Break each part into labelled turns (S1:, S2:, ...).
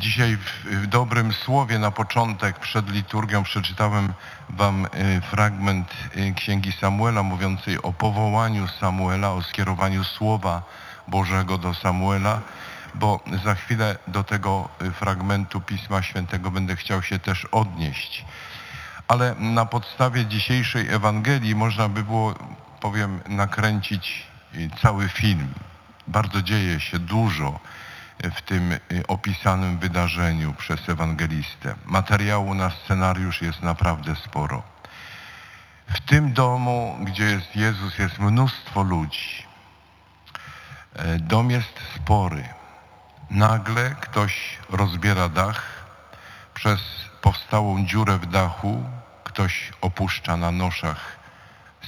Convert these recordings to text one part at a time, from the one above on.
S1: Dzisiaj w, dobrym słowie na początek przed liturgią przeczytałem wam y, fragment y, Księgi Samuela mówiącej o powołaniu Samuela, o skierowaniu słowa Bożego do Samuela, bo za chwilę do tego y, fragmentu Pisma Świętego będę chciał się też odnieść. Ale na podstawie dzisiejszej Ewangelii można by było, powiem, nakręcić cały film. Bardzo dzieje się dużo w tym y, opisanym wydarzeniu przez ewangelistę. Materiału na scenariusz jest naprawdę sporo. W tym domu, gdzie jest Jezus, jest mnóstwo ludzi. E, Dom jest spory. Nagle ktoś rozbiera dach. Przez powstałą dziurę w dachu ktoś opuszcza na noszach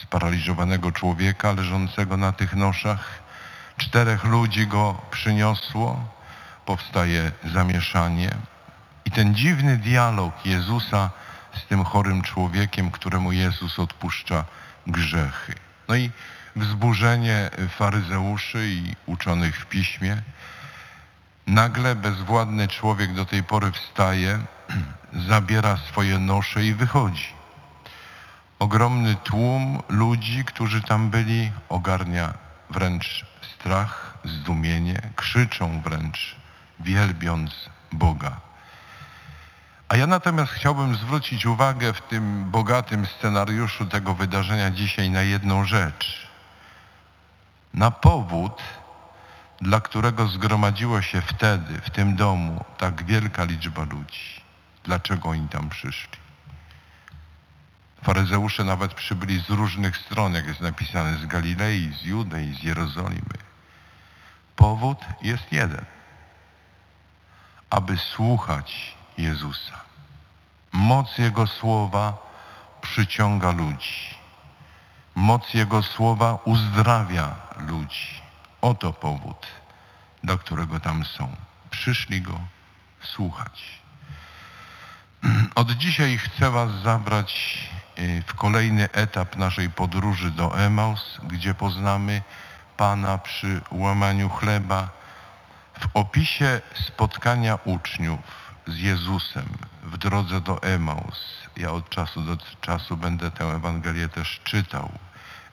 S1: sparaliżowanego człowieka leżącego na tych noszach. Czterech ludzi go przyniosło powstaje zamieszanie i ten dziwny dialog Jezusa z tym chorym człowiekiem, któremu Jezus odpuszcza grzechy. No i wzburzenie faryzeuszy i uczonych w piśmie. Nagle bezwładny człowiek do tej pory wstaje, zabiera swoje nosze i wychodzi. Ogromny tłum ludzi, którzy tam byli, ogarnia wręcz strach, zdumienie, krzyczą wręcz wielbiąc Boga. A ja natomiast chciałbym zwrócić uwagę w tym bogatym scenariuszu tego wydarzenia dzisiaj na jedną rzecz. Na powód, dla którego zgromadziło się wtedy w tym domu tak wielka liczba ludzi. Dlaczego oni tam przyszli? Faryzeusze nawet przybyli z różnych stron, jak jest napisane, z Galilei, z Judei, z Jerozolimy. Powód jest jeden – aby słuchać Jezusa. Moc Jego słowa przyciąga ludzi. Moc Jego słowa uzdrawia ludzi. Oto powód, dla którego tam są. Przyszli Go słuchać. Od dzisiaj chcę Was zabrać y, w kolejny etap naszej podróży do Emaus, gdzie poznamy Pana przy łamaniu chleba, w opisie spotkania uczniów z Jezusem w drodze do Emaus, ja od czasu do czasu będę tę Ewangelię też czytał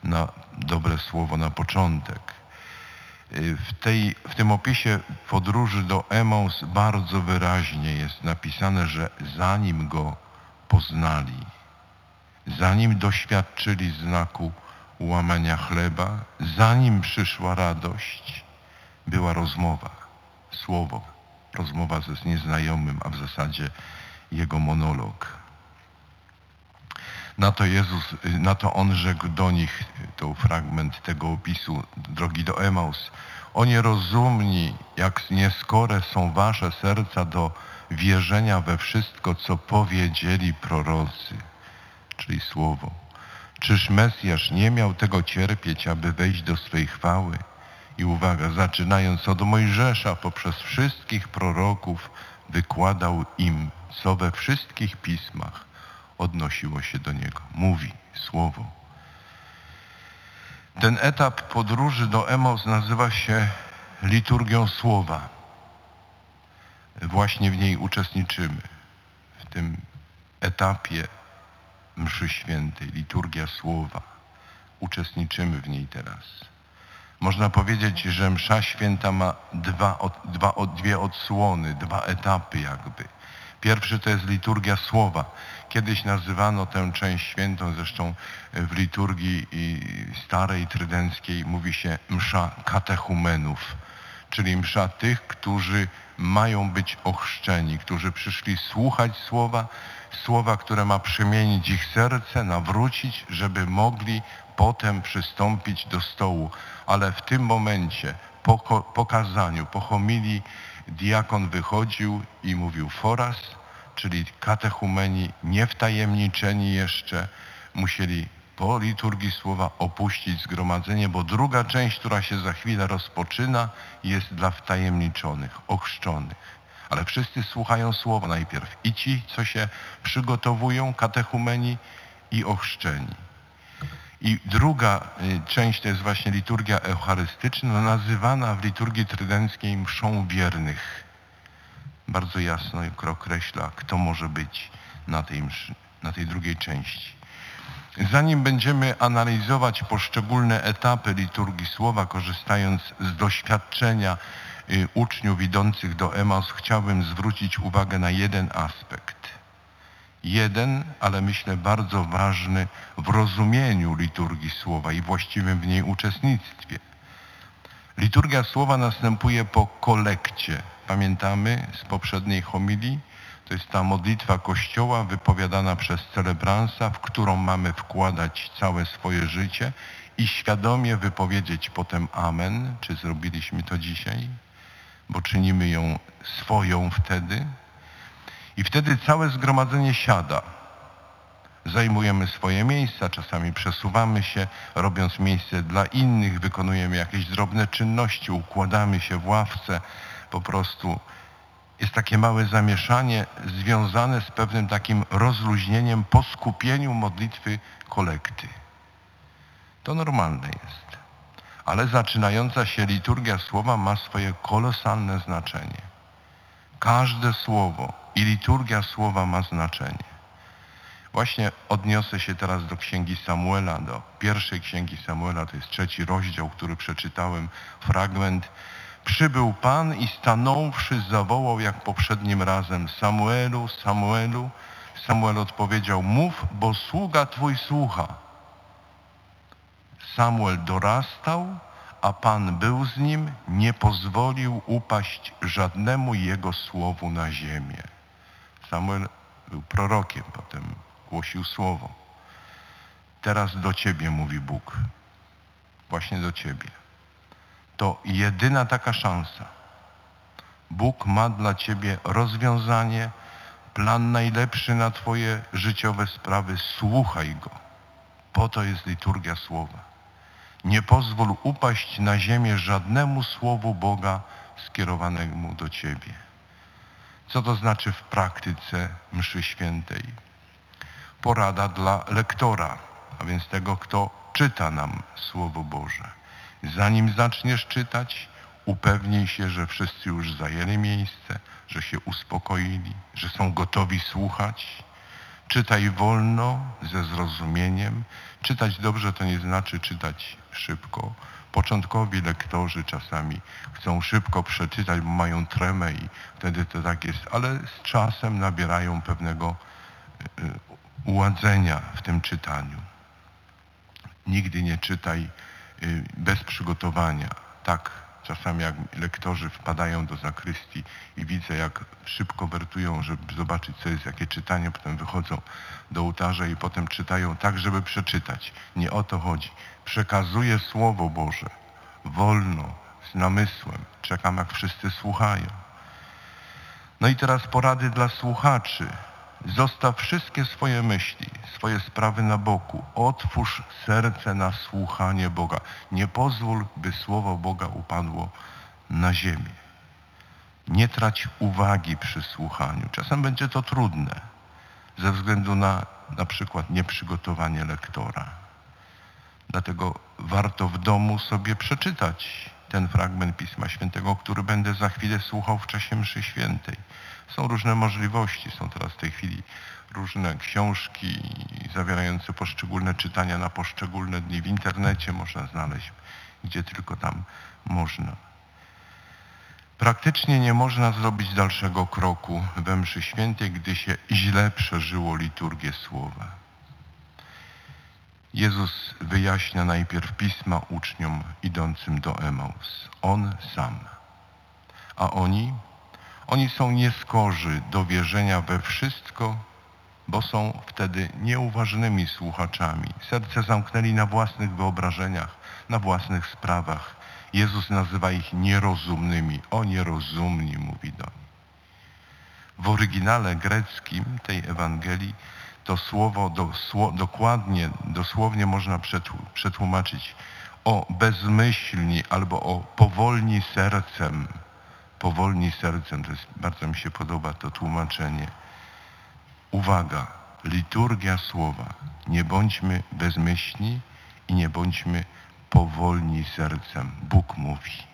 S1: na dobre słowo na początek. W, tej, w tym opisie podróży do Emaus bardzo wyraźnie jest napisane, że zanim go poznali, zanim doświadczyli znaku łamania chleba, zanim przyszła radość, była rozmowa słowo, rozmowa ze nieznajomym, a w zasadzie jego monolog. Na to Jezus, na to On rzekł do nich, to fragment tego opisu drogi do Emaus. O nierozumni, jak nieskore są wasze serca do wierzenia we wszystko, co powiedzieli prorocy, czyli słowo. Czyż Mesjasz nie miał tego cierpieć, aby wejść do swej chwały? I uwaga, zaczynając od Mojżesza poprzez wszystkich proroków, wykładał im, co we wszystkich pismach odnosiło się do niego. Mówi słowo. Ten etap podróży do Emos nazywa się liturgią słowa. Właśnie w niej uczestniczymy. W tym etapie mszy świętej, liturgia słowa. Uczestniczymy w niej teraz. Można powiedzieć, że msza święta ma dwa, dwa, dwie odsłony, dwa etapy jakby. Pierwszy to jest liturgia słowa. Kiedyś nazywano tę część świętą, zresztą w liturgii starej, trydenckiej mówi się msza katechumenów, czyli msza tych, którzy mają być ochrzczeni, którzy przyszli słuchać słowa, słowa, które ma przemienić ich serce, nawrócić, żeby mogli potem przystąpić do stołu. Ale w tym momencie, po pokazaniu, po homilii, diakon wychodził i mówił foras, czyli katechumeni niewtajemniczeni jeszcze musieli po liturgii słowa opuścić zgromadzenie, bo druga część, która się za chwilę rozpoczyna, jest dla wtajemniczonych, ochrzczonych. Ale wszyscy słuchają słowa najpierw. I ci, co się przygotowują, katechumeni i ochrzczeni. I druga y, część to jest właśnie liturgia eucharystyczna, nazywana w liturgii trydenckiej mszą wiernych. bardzo jasno określa, kto może być na tej, mszy, na tej drugiej części. Zanim będziemy analizować poszczególne etapy liturgii słowa, korzystając z doświadczenia y, uczniów idących do Emaus, chciałbym zwrócić uwagę na jeden aspekt. Jeden, ale myślę bardzo ważny w rozumieniu liturgii słowa i właściwym w niej uczestnictwie. Liturgia słowa następuje po kolekcie. Pamiętamy z poprzedniej homilii? To jest ta modlitwa Kościoła wypowiadana przez celebransa, w którą mamy wkładać całe swoje życie i świadomie wypowiedzieć potem Amen. Czy zrobiliśmy to dzisiaj? Bo czynimy ją swoją wtedy. I wtedy całe zgromadzenie siada. Zajmujemy swoje miejsca, czasami przesuwamy się, robiąc miejsce dla innych, wykonujemy jakieś drobne czynności, układamy się w ławce, po prostu jest takie małe zamieszanie związane z pewnym takim rozluźnieniem po skupieniu modlitwy kolekty. To normalne jest. Ale zaczynająca się liturgia słowa ma swoje kolosalne znaczenie. Każde słowo i liturgia słowa ma znaczenie. Właśnie odniosę się teraz do Księgi Samuela, do pierwszej Księgi Samuela, to jest trzeci rozdział, który przeczytałem, fragment. Przybył Pan i stanąwszy zawołał jak poprzednim razem Samuelu, Samuelu. Samuel odpowiedział, mów, bo sługa Twój słucha. Samuel dorastał, a Pan był z nim, nie pozwolił upaść żadnemu jego słowu na ziemię. Samuel był prorokiem, potem głosił słowo. Teraz do Ciebie mówi Bóg. Właśnie do Ciebie. To jedyna taka szansa. Bóg ma dla Ciebie rozwiązanie, plan najlepszy na Twoje życiowe sprawy. Słuchaj Go. Po to jest liturgia słowa. Nie pozwól upaść na ziemię żadnemu słowu Boga skierowanemu do Ciebie. Co to znaczy w praktyce mszy świętej? Porada dla lektora, a więc tego, kto czyta nam Słowo Boże. Zanim zaczniesz czytać, upewnij się, że wszyscy już zajęli miejsce, że się uspokoili, że są gotowi słuchać. Czytaj wolno, ze zrozumieniem. Czytać dobrze to nie znaczy czytać szybko. Początkowi lektorzy czasami chcą szybko przeczytać, bo mają tremę i wtedy to tak jest, ale z czasem nabierają pewnego y, y, uładzenia w tym czytaniu. Nigdy nie czytaj y, bez przygotowania. Tak, czasami jak lektorzy wpadają do zakrystii i widzę, jak szybko wertują, żeby zobaczyć, co jest, jakie czytanie, potem wychodzą do ołtarza i potem czytają tak, żeby przeczytać. Nie o to chodzi. Przekazuję Słowo Boże wolno, z namysłem. Czekam, jak wszyscy słuchają. No i teraz porady dla słuchaczy. Zostaw wszystkie swoje myśli, swoje sprawy na boku. Otwórz serce na słuchanie Boga. Nie pozwól, by słowo Boga upadło na ziemię. Nie trać uwagi przy słuchaniu. Czasem będzie to trudne ze względu na na przykład nieprzygotowanie lektora. Dlatego warto w domu sobie przeczytać ten fragment Pisma Świętego, który będę za chwilę słuchał w czasie mszy świętej. Są różne możliwości, są teraz w tej chwili różne książki zawierające poszczególne czytania na poszczególne dni. W internecie można znaleźć, gdzie tylko tam można. Praktycznie nie można zrobić dalszego kroku we mszy świętej, gdy się źle przeżyło liturgię słowa. Jezus wyjaśnia najpierw pisma uczniom idącym do Emaus. On sam. A oni? Oni są nieskorzy do wierzenia we wszystko, bo są wtedy nieuważnymi słuchaczami. Serce zamknęli na własnych wyobrażeniach, na własnych sprawach. Jezus nazywa ich nierozumnymi. O nierozumni, mówi do nich. W oryginale greckim tej Ewangelii to słowo dokładnie, dosłownie można przetłumaczyć o bezmyślni albo o powolni sercem. Powolni sercem, to jest, bardzo mi się podoba to tłumaczenie. Uwaga, liturgia słowa. Nie bądźmy bezmyślni i nie bądźmy powolni sercem. Bóg mówi.